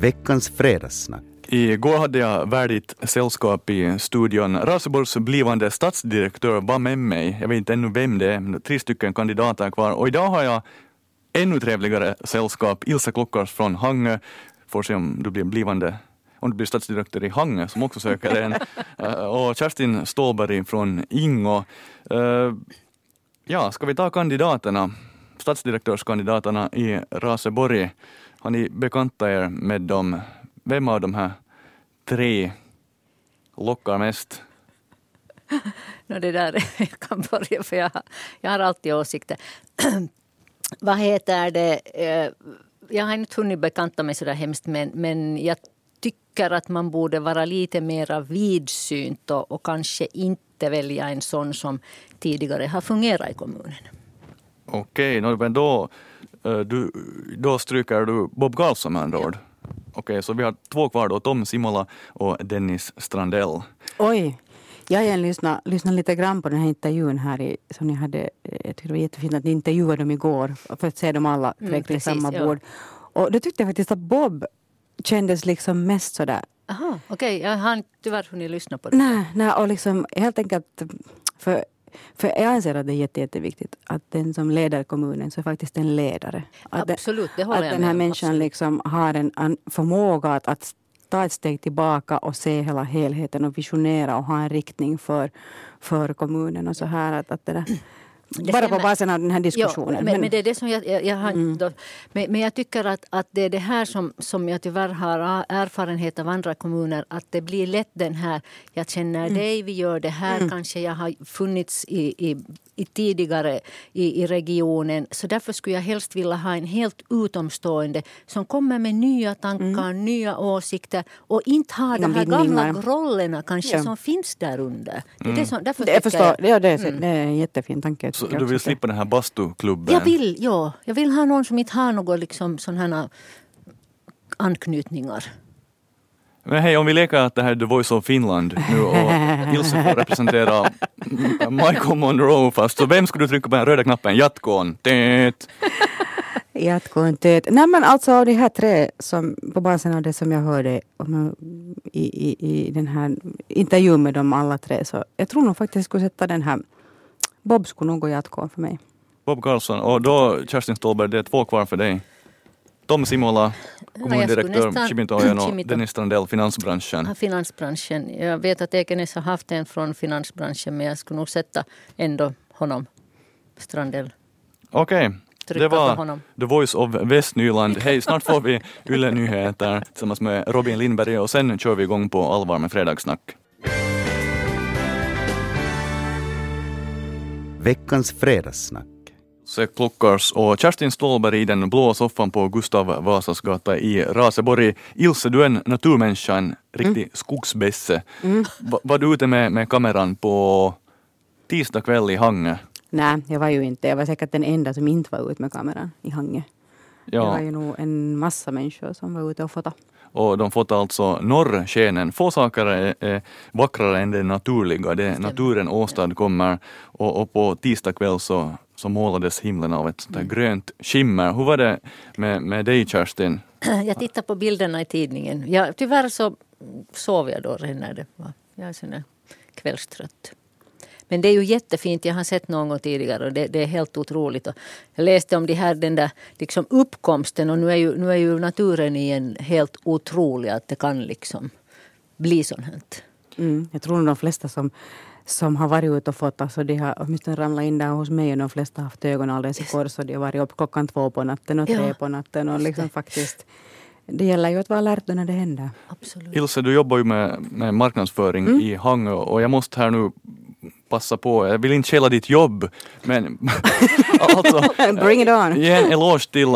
Veckans fredagssnack. Igår hade jag värdigt sällskap i studion. Raseborgs blivande stadsdirektör var med mig. Jag vet inte ännu vem det är, men tre stycken kandidater kvar. Och idag har jag ännu trevligare sällskap. Ilse Klockars från Hangö. Får se om du blir blivande om du blir stadsdirektör i Hangö som också söker en. Eh, och Kerstin Stålberg från Ingo. Eh, ja, ska vi ta kandidaterna? Stadsdirektörskandidaterna i Raseborg. Har ni bekanta er med dem? Vem av de här tre lockar mest? no, det där jag kan börja för jag, jag har alltid åsikter. Vad heter det? Eh, jag har inte hunnit bekanta mig så där hemskt men, men jag tycker att man borde vara lite mer vidsynt och, och kanske inte välja en sån som tidigare har fungerat i kommunen. Okej, men då, du, då stryker du Bob Karlsson med andra ord? Okej, så vi har två kvar då, Tom Simola och Dennis Strandell. Oj, jag har lyssnat, lyssnat lite grann på den här intervjun här i, som ni hade. Jag tyckte det var jättefint att ni intervjuade dem igår för att se dem alla mm, kring samma bord. Ja. Och då tyckte jag faktiskt att Bob kändes liksom mest sådär Aha, okej. Okay. Jag har tyvärr hunnit lyssna på det. Nej, nej och liksom helt enkelt för för jag anser att det är jätte, jätteviktigt att den som leder kommunen så är faktiskt en ledare. Att Absolut, det håller Att den här människan liksom har en, en förmåga att, att ta ett steg tillbaka och se hela helheten och visionera och ha en riktning för, för kommunen och så här. Att, att det där, det bara på basen av den här diskussionen. Jo, men, men, det är det som jag, jag, jag har mm. då, men, men, jag tycker att, att det är det här som, som jag tyvärr har erfarenhet av andra kommuner. Att det blir lätt den här, jag känner mm. dig, vi gör det här. Mm. Kanske jag har funnits i, i, i tidigare i, i regionen. Så därför skulle jag helst vilja ha en helt utomstående som kommer med nya tankar, mm. nya åsikter och inte har de här gamla rollerna kanske ja. som finns där under. Det är det som, därför jag förstår, jag, ja, det, är, mm. det är en jättefin tanke. Så du vill slippa den här bastuklubben? Jag vill, ja. Jag vill ha någon som inte har några liksom, sådana anknytningar. Men hej, om vi leker att det här är The Voice of Finland nu och Ilse får representera Michael Monroe fast, så vem skulle du trycka på den röda knappen? Jatkon? Tät. Jatkon, tät. Nej men alltså av de här tre, som, på basen av det som jag hörde om, i, i, i den här intervjun med dem alla tre, så jag tror nog faktiskt jag skulle sätta den här Bob skulle nog gå Jatkon för mig. Bob Karlsson, och då Kerstin Ståhlberg, det är två kvar för dig. Tom Simola, kommundirektör Chimitojen och Dennis Strandell, finansbranschen. Ja, finansbranschen. Jag vet att Ekenäs har haft en från finansbranschen men jag skulle nog sätta ändå honom, Strandell. Okej. Okay. Det var The Voice of Västnyland. Hej, snart får vi Yle Nyheter tillsammans med Robin Lindberg och sen kör vi igång på allvar med Fredagssnack. Veckans fredagssnack. Se Klockars och Kerstin Ståhlberg i den blå soffan på Gustav Vasas gata i Raseborg. Ilse, du är en naturmänniska, en riktig mm. skogsbässe. Mm. Var du ute med, med kameran på tisdag kväll i Hangö? Nej, jag var ju inte. Jag var säkert den enda som inte var ute med kameran i Hangö. Ja. Det var ju nog en massa människor som var ute och fotade. Och de fotade alltså norrskenen. Få saker är, vackrare än det naturliga, det naturen åstadkommer. Och, och på tisdag kväll så så målades himlen av ett sånt där grönt skimmer. Hur var det med, med dig Kerstin? Jag tittade på bilderna i tidningen. Jag, tyvärr så sov jag då redan när det var. Jag är sån kvällstrött. Men det är ju jättefint. Jag har sett någon gång tidigare och det, det är helt otroligt. Och jag läste om de här, den där liksom uppkomsten och nu är, ju, nu är ju naturen igen helt otrolig att det kan liksom bli sånt här. Mm, jag tror de flesta som som har varit ute och fått, alltså de har åtminstone ramlat in där hos mig och de flesta har haft ögonen alldeles i kors och de har varit upp klockan två på natten och tre ja. på natten och liksom faktiskt det gäller ju att vara alert när det händer. Absolut. Ilse, du jobbar ju med, med marknadsföring mm. i Hangö och jag måste här nu passa på, jag vill inte stjäla ditt jobb, men alltså, Bring it on. ge en eloge till,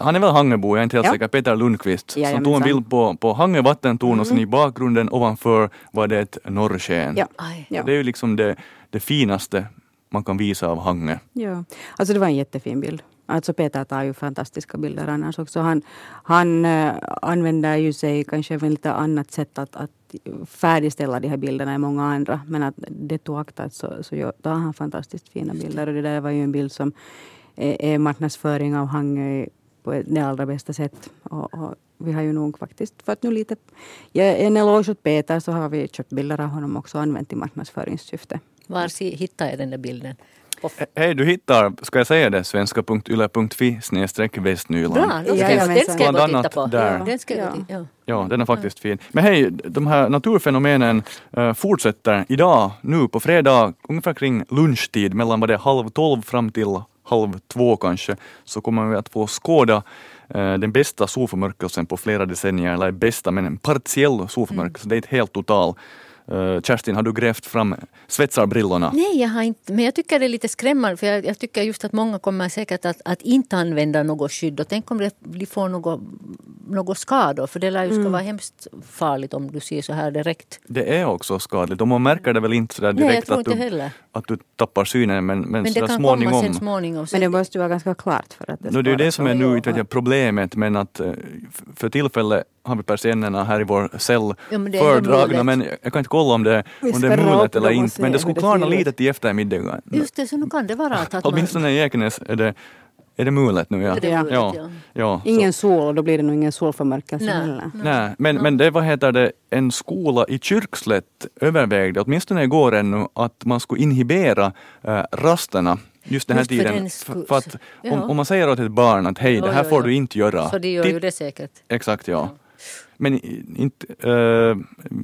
han är väl Hangöbo, jag är inte helt ja. säker, Peter Lundqvist, som tog en bild på, på Hangö vattentorn mm. och sen i bakgrunden ovanför var det ett norrsken. Ja. ja. Det är ju liksom det, det finaste man kan visa av Hangö. Ja, alltså det var en jättefin bild. Alltså Peter tar ju fantastiska bilder annars också. Han, han äh, använder ju sig kanske med lite annat sätt att, att färdigställa de här bilderna än många andra. Men att det oaktat så, så tar han fantastiskt fina bilder. Och det där var ju en bild som är, är marknadsföring av Hangö på det allra bästa sätt. Och, och vi har ju nog faktiskt fått nu lite... Ja, en eloge åt Peter så har vi köpt bilder av honom också använt i marknadsföringssyfte. Var hittar jag den där bilden? Hej, du hittar, ska jag säga det, svenska.yle.fi snedstreck Västnyland. Bra, då ska jag, den ska jag gå och titta på. där. Den ska jag Ja. ja. Ja, den är faktiskt fin. Men hej, de här naturfenomenen eh, fortsätter idag, nu på fredag, ungefär kring lunchtid, mellan vad det är halv tolv fram till halv två kanske, så kommer vi att få skåda eh, den bästa solförmörkelsen på flera decennier, eller bästa, men en partiell solförmörkelse, det är inte helt total. Eh, Kerstin, har du grävt fram svetsarbrillorna? Nej, jag har inte, men jag tycker det är lite skrämmande för jag, jag tycker just att många kommer säkert att, att inte använda något skydd och tänk om det, de får något, något skador för det lär ju Mm. ska vara hemskt farligt om du ser så här direkt. Det är också skadligt och man märker det väl inte sådär Nej, jag direkt tror att, inte du, heller. Att du tappar synen men, men, Men det kan småningom. komma sen småningom. Men det måste ju vara ganska klart för att det No, det är det som är nu inte vet jag, problemet men att eh, för tillfället har vi persiennerna här i vår cell Ja, fördragna men jag kan inte kolla om det, om det är mulet eller inte men det skulle klarna lite till eftermiddagen. Just det, så nu kan det vara att, att man... Åtminstone i Ekenäs är det, är det mulet nu. Ja. Är det Ja. mulet, ja. ja. ja. så- Ingen sol och då blir det nog ingen solförmörkelse Nej. heller. Nej, men, men det vad heter det, en skola i Kyrkslätt övervägde, åtminstone igår ännu, att man skulle inhibera äh, rasterna just den här Just för tiden. den F- sku- för att om, om man säger åt ett barn att hej, det här jo, får jo. du inte göra. Så de gör Titt- ju det säkert. Exakt, ja. Men inte, eh,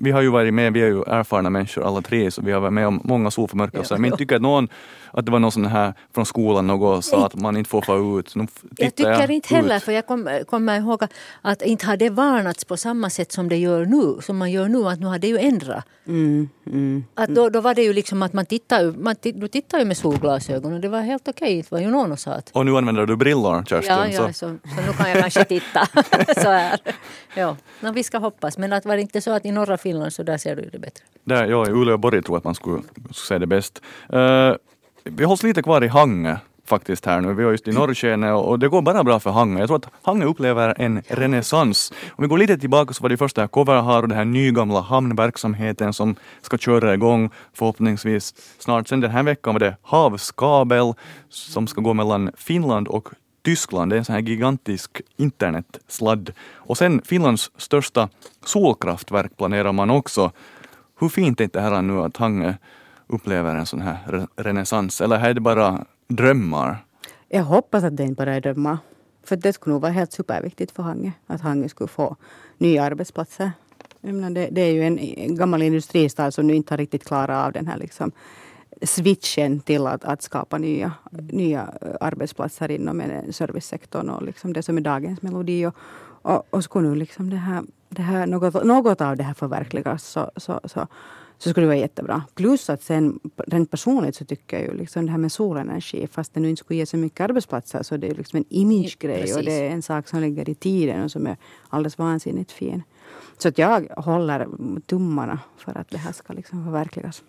vi har ju varit med, vi är ju erfarna människor alla tre, så vi har varit med om många solförmörkelser. Ja, men inte tycker att någon, att det var någon sån här från skolan något sa att man inte får få ut. Nu Jag tittar tycker inte heller, ut. för jag kom- kommer ihåg att inte har det varnats på samma sätt som det gör nu. Som man gör nu, att nu har det ju ändrat. Mm, mm. Att då, då var det ju liksom att man tittar, ju- man, ti- du tittar ju med solglasögon och det var helt okej. Det var ju någon som sa att Och nu använder du brillor, Kerstin. Ja, ja så. så, så nu kan jag kanske titta så här. Ja, no, vi ska hoppas. Men att var det inte så att i norra Finland så där ser du det bättre. Där, ja, i Uleåborg tror jag att man skulle, skulle se det bäst. Uh, vi hålls lite kvar i Hangö faktiskt här nu. Vi är just i Norrskene och det går bara bra för Hangö. Jag tror att Hangö upplever en renässans. Om vi går lite tillbaka så var det först det här Coverhar och den här nygamla hamnverksamheten som ska köra igång förhoppningsvis snart. Sen den här veckan var det Havskabel som ska gå mellan Finland och Tyskland. Det är en sån här gigantisk internetsladd. Och sen Finlands största solkraftverk planerar man också. Hur fint är inte det här nu att Hangö eh, upplever en sån här re- renässans? Eller är det bara drömmar? Jag hoppas att det inte bara är drömmar. För det skulle nog vara helt superviktigt för Hangö. Att Hangö skulle få nya arbetsplatser. Menar, det, det är ju en en gammal industristad som nu inte har riktigt klarat av den här liksom switchen till att, att skapa nya, nya eh, arbetsplatser inom servicesektorn och liksom det som är dagens melodi. Och, och, och skulle nu liksom det här, det här, något, något av det här förverkligas så, så, så, så skulle det vara jättebra. Plus att sen rent personligt så tycker jag ju liksom det här med solenergi, fast det nu inte skulle ge så mycket arbetsplatser så det är liksom en imagegrej och det är en sak som ligger i tiden och som är alldeles vansinnigt fin. Så att jag håller tummarna för att det här ska liksom förverkligas.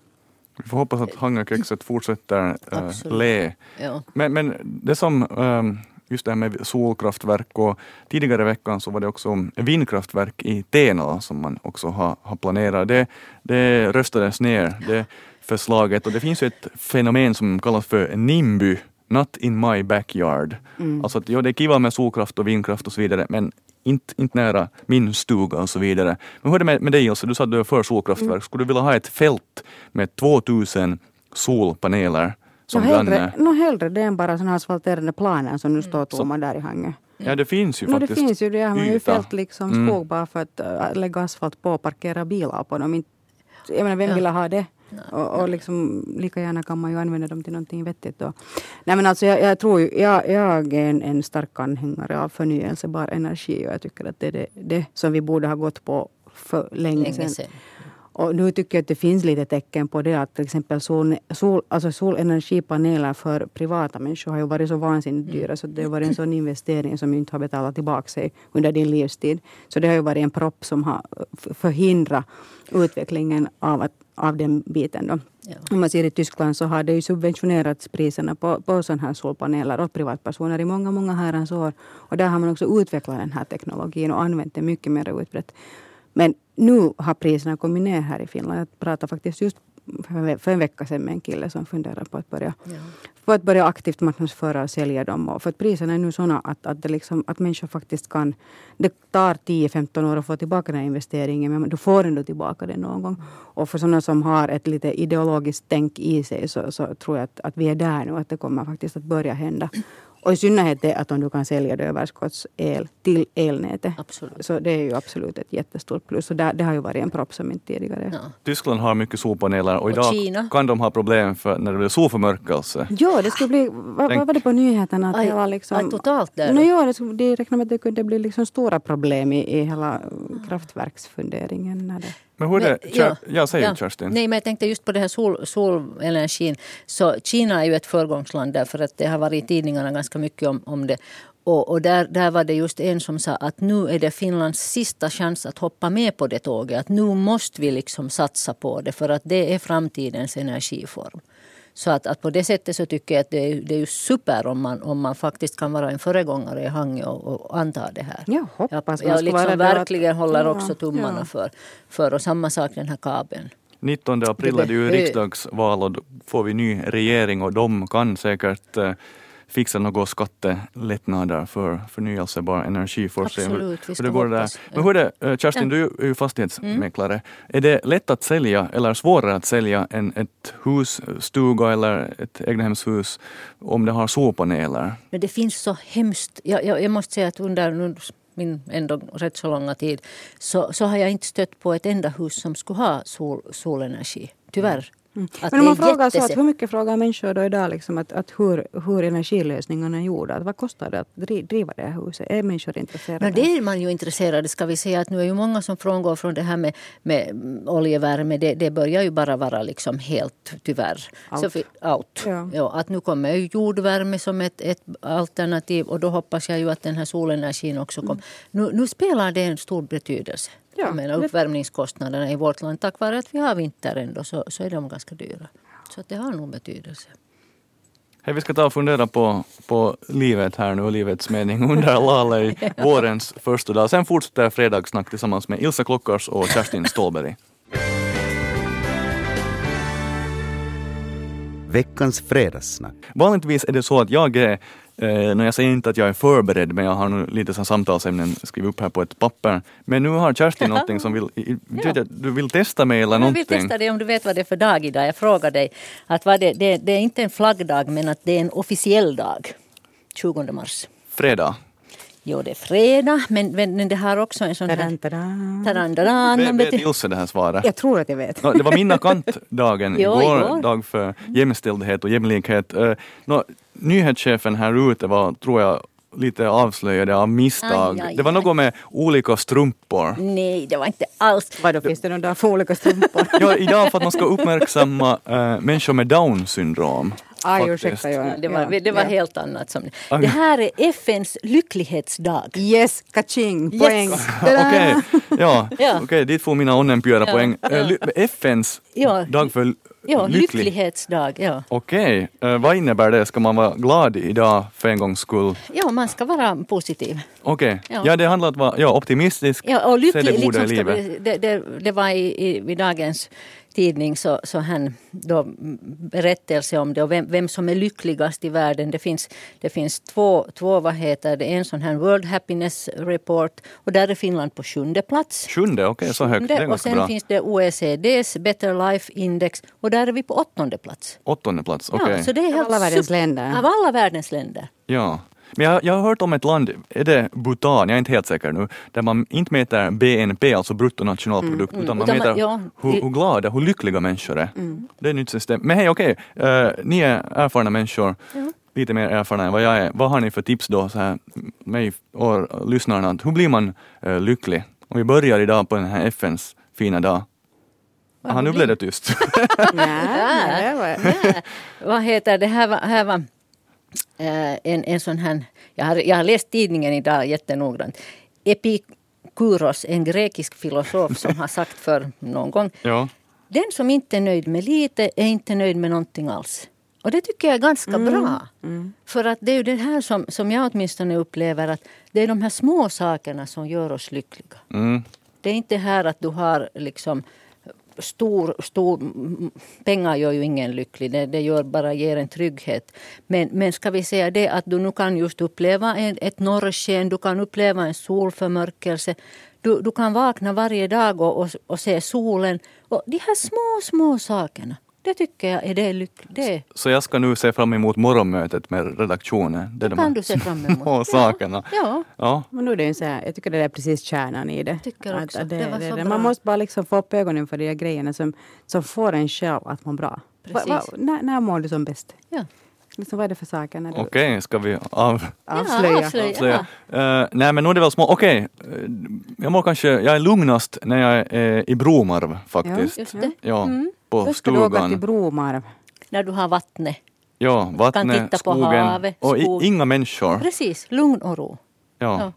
Vi får hoppas att Hangökexet fortsätter äh, le. Ja. Men, men det som ähm, just det här med solkraftverk och tidigare i veckan så var det också vindkraftverk i Tenala som man också har, har planerat. Det, det röstades ner, det förslaget och det finns ju ett fenomen som kallas för NIMBY, Not in my backyard. Alltså att ja, det är kiva med solkraft och vindkraft och så vidare men inte, inte nära min stuga och så vidare. Men hur är det med, med dig Ilse? Du sa att du är för solkraftverk. Skulle du vilja ha ett fält med 2000 solpaneler som Nå hellre, no hellre det än bara sådana asfalterade planer som nu står Så- tomma där i Hangö. Ja, det finns ju No, det faktiskt finns ju det. Har man ju fällt liksom Mm. skog bara för att äh, lägga asfalt på och parkera bilar på dem. Jag menar, vem vill ha det? Och, och liksom, lika gärna kan man ju använda dem till någonting vettigt. Då. Nej, men alltså, jag, jag tror ju, jag, jag är en, en stark anhängare av förnyelsebar energi och jag tycker att det är det, det som vi borde ha gått på för länge, Länge sedan. sedan. Och nu tycker jag att det finns lite tecken på det att till exempel sol, sol, alltså solenergipaneler för privata människor har ju varit så vansinnigt dyra så det har varit en sån investering som inte har betalat tillbaka sig under din livstid. Så det har ju varit en propp som har förhindrat utvecklingen av, att, av den biten. Då. Ja. Om man ser i Tyskland så har det ju subventionerats priserna på, på sådana här solpaneler åt privatpersoner i många, många herrans år. Och där har man också utvecklat den här teknologin och använt den mycket mer utbrett. Men nu har priserna kommit ner här i Finland. Jag pratade faktiskt just för en vecka sedan med en kille som funderar på att börja, på att börja aktivt marknadsföra och sälja dem. Och för att priserna är nu sådana att, att, det liksom, att människor faktiskt kan... Det tar 10-15 år att få tillbaka den här investeringen men du får ändå tillbaka den någon gång. Och för sådana som har ett lite ideologiskt tänk i sig så, så tror jag att, att vi är där nu. Att det kommer faktiskt att börja hända. Och i synnerhet det att om du kan sälja det överskottsel till elnätet. Absolut. Så det är ju absolut ett jättestort plus. Och det, det har ju varit en propp som inte tidigare. Ja. Tyskland har mycket solpaneler och Och idag Kina. kan de ha problem för när det blir solförmörkelse. Ja, det skulle bli... Vad, Tänk- var det på nyheterna? Att Aj, det var liksom, aj, totalt där. No, ja, det, de räknar med att det kunde bli liksom stora problem i, i hela kraftverksfunderingen. När det, Men hur är det? Ja, säg ja. Kerstin. Nej, men jag tänkte just på det här sol, solenergin. Så Kina är ju ett föregångsland därför att det har varit i tidningarna ganska mycket om, om det. Och, och där, där var det just en som sa att nu är det Finlands sista chans att hoppa med på det tåget. Att nu måste vi liksom satsa på det för att det är framtidens energiform. Så att, att på det sättet så tycker jag att det är, det är ju super om man, om man faktiskt kan vara en föregångare i Hangö och, och anta det här. Jag hoppas jag, jag liksom vara det att- verkligen håller också tummarna ja. för, för. Och samma sak den här kabeln. 19 april är det ju riksdagsval och då får vi ny regering och de kan säkert eh, fixa några skattelättnader för förnyelsebar energi. Får se hur- Absolut, vi hur ska det går där. Men hur är det, eh, Kerstin. Mm. du är ju fastighetsmäklare. Är det lätt att sälja eller svårare att sälja än ett hus, stuga eller ett egnahemshus om det har solpaneler? Men det finns så hemskt... Jag, jag, jag måste säga att under nu min ändå rätt så långa tid så, så har jag inte stött på ett enda hus som skulle ha sol, solenergi. Tyvärr. Att men om man frågar så att hur mycket frågar människor då idag liksom att, att hur, hur energilösningarna är gjorda? Att vad kostar det att dri- driva det här huset? Är människor intresserade? No, det är man ju intresserad ska vi säga att nu är ju många som frångår från det här med, med mm, oljevärme. Det, det börjar ju bara vara liksom helt tyvärr Out. Så, out. Ja. Ja, att nu kommer ju jordvärme som ett, ett alternativ och då hoppas jag ju att den här solenergin också kommer. Nu, nu spelar det en stor betydelse. Ja, jag menar, uppvärmningskostnaderna i vårt land tack vare att vi har vinter ändå så, så är de ganska dyra. Så att det har nog betydelse. Hej, vi ska ta och fundera på, på livet här nu och livets mening under Lale i vårens första dag. Sen fortsätter fredagssnack tillsammans med Ilse Klockars och Kerstin Ståhlberg. Veckans fredagssnack. Vanligtvis är det så att jag är, eh, när jag säger inte att jag är förberedd, men jag har nu lite så samtalsämnen skrivit upp här på ett papper. Men nu har Kerstin någonting som vill, jag, du vill testa mig eller Jag vill någonting. testa dig om du vet vad det är för dag idag. Jag frågar dig. Att vad det, det, det är inte en flaggdag men att det är en officiell dag. 20 mars. Fredag. Jo, det är fredag men, men det har också en sån här... Tadan, Vet, Ilse det här svaret? Jag tror att jag vet. Nå, det var Minna Kant-dagen igår, igår. dag för jämställdhet och jämlikhet. Uh, nå, nyhetschefen här ute var, tror jag, lite avslöjade av misstag. Aj, aj, det var aj. något med olika strumpor. Nej, det var inte alls. Vadå, finns det någon dag för olika strumpor? Ja, idag för att man ska uppmärksamma uh, människor med down syndrom. Aj, ursäkta. Ja, Det var, ja, det var ja. helt annat. Som, Aj. det här är FNs lycklighetsdag. Yes, kaching, Yes. poäng. Okej, ja, Ja. okej, dit får mina onnenpyra Ja, poäng. ja. Eh, FNs Ja. dag för Ja, lycklig. lycklighetsdag. Ja. Okej, eh, vad innebär det? Ska man vara glad idag för en gångs skull? ja, man ska vara positiv. Okej, ja. Ja. det handlar om att vara ja, optimistisk, Ja, och se lycklig, det goda liksom, i livet. det, det, det var i, i, i dagens tidning så, så han då berättelse om det och vem, vem som är lyckligast i världen. Det finns, det finns två, två, vad heter det, en sån här World Happiness Report och där är Finland på sjunde plats. Sjunde, okej, så högt. Det är Sjunde, och sen bra. finns det OECDs Better Life Index och där är vi på åttonde plats. Åttonde plats, okej. Ja, så det är Av alla världens länder. Av alla världens länder. Ja. Men jag, jag har hört om ett land, är det Bhutan, jag är inte helt säker nu, där man inte mäter BNP, alltså bruttonationalprodukt, utan man Utan man- mäter ja, hur, hur glada, hur lyckliga människor är. Det är ett nytt system. Men hej, okej, eh, ni är erfarna människor, lite mer erfarna än vad jag är. Vad har ni för tips då, så här, mig och lyssnarna, hur blir man eh, lycklig? Om vi börjar idag på den här FNs fina dag. Aha, nu blev det tyst. Nej, Vad heter det? Här var, här var en, en sån här... Jag har, jag har läst tidningen idag jättenoggrant. Epikuros, en grekisk filosof som har sagt för någon gång. ja. Den som inte är nöjd med lite är inte nöjd med någonting alls. Och det tycker jag är ganska bra. För att det är ju det här som, som jag åtminstone upplever att det är de här små sakerna som gör oss lyckliga. Mm. Det är inte här att du har liksom stor, stor, pengar gör ju ingen lycklig, det, det gör bara ger en trygghet. Men, men ska vi säga det att du nu kan just uppleva en, ett norrsken, du kan uppleva en solförmörkelse. Du, du kan vakna varje dag och, och, och se solen. Och de här små, små sakerna. Det tycker jag är det lyckligt. Så jag ska nu se fram emot morgonmötet med redaktionen? Det, det kan du se fram emot. små sakerna. Ja. ja. Men nu är det så här, jag tycker det är precis kärnan i det. Tycker också. Att, det, det, det, det Man måste bara liksom få upp ögonen för de grejerna som, som får en själv att må bra. Precis. Va, va, när, när mår du som bäst? Ja. Liksom, vad är det för saker? Okej, okay, ska vi av... avslöja? Ja, avslöja. avslöja. Uh, nej men nu är det väl små, okej, okay. jag mår kanske, jag är lugnast när jag är i Bromarv faktiskt. Ja, just det. Ja, mm. på ska stugan. du åka till Bromarv. När du har vattnet. Ja, vattnet, titta på skogen havet, och skog. i, inga människor. Precis, lugn och ro. Ja. Ja.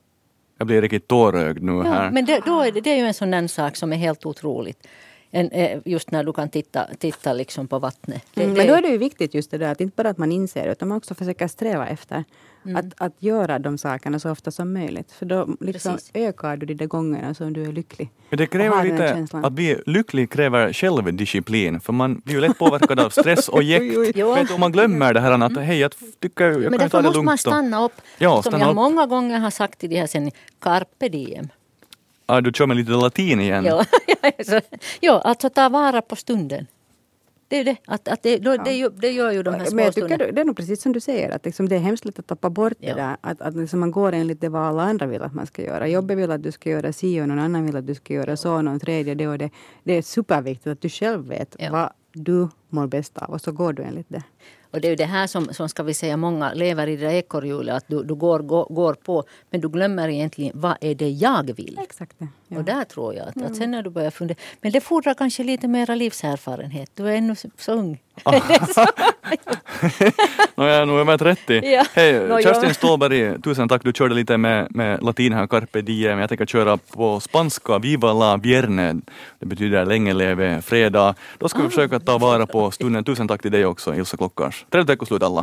Jag blir riktigt tårögd nu Ja, här. men det, då är det, det är ju en sån där sak som är helt otroligt. En, eh, just när du kan titta, titta liksom på vattnet. Det, Mm, det- men då är det ju viktigt just det där att inte bara att man inser det utan man också försöker sträva efter Mm. att, att göra de sakerna så ofta som möjligt. För då liksom Precis. ökar du de där gångerna som du är lycklig. Men det kräver lite, att bli lycklig kräver självdisciplin. För man blir ju lätt påverkad av stress och jäkt. Vet om man glömmer det här att hej, jag tycker jag men kan därför ta det måste lugnt. man och- stanna upp. Ja, som stanna jag upp. många gånger har sagt i de här sändningarna. Carpe diem. Ah, du kör med lite latin igen. Ja, ja, alltså ta vara på stunden. Det är det. Att, att det, då, det, gör- det gör ju de här Men jag tycker det är nog precis som du säger, att liksom det är hemskt lätt att tappa bort Ja. det där. Att, att liksom man går enligt det vad alla andra vill att man ska göra. Jobbet vill att du ska göra si och någon annan vill att du ska göra så, någon tredje det och det. Det är superviktigt att du själv vet Ja. vad du mår bäst av och så går du enligt det. Och det är ju det här som, som ska vi säga många lever i det där ekorrhjulet. Att du, du går, går, går på men du glömmer egentligen vad är det jag vill. Exakt det. Ja. Och där tror jag att, att sen när du börjar fundera. Men det fordrar kanske lite mera livserfarenhet. Du är ännu så, ung. Nå, jag är nog över 30. Ja. Hej, Kerstin. Ståhlberg, tusen tack. Du körde lite med, med latin här, carpe diem. Jag tänker köra på spanska, viva la vierne. Det betyder länge leve fredag. Då ska vi försöka ta vara på stunden. Tusen tack till dig också, Ilsa Klockars. Trevligt veckoslut alla.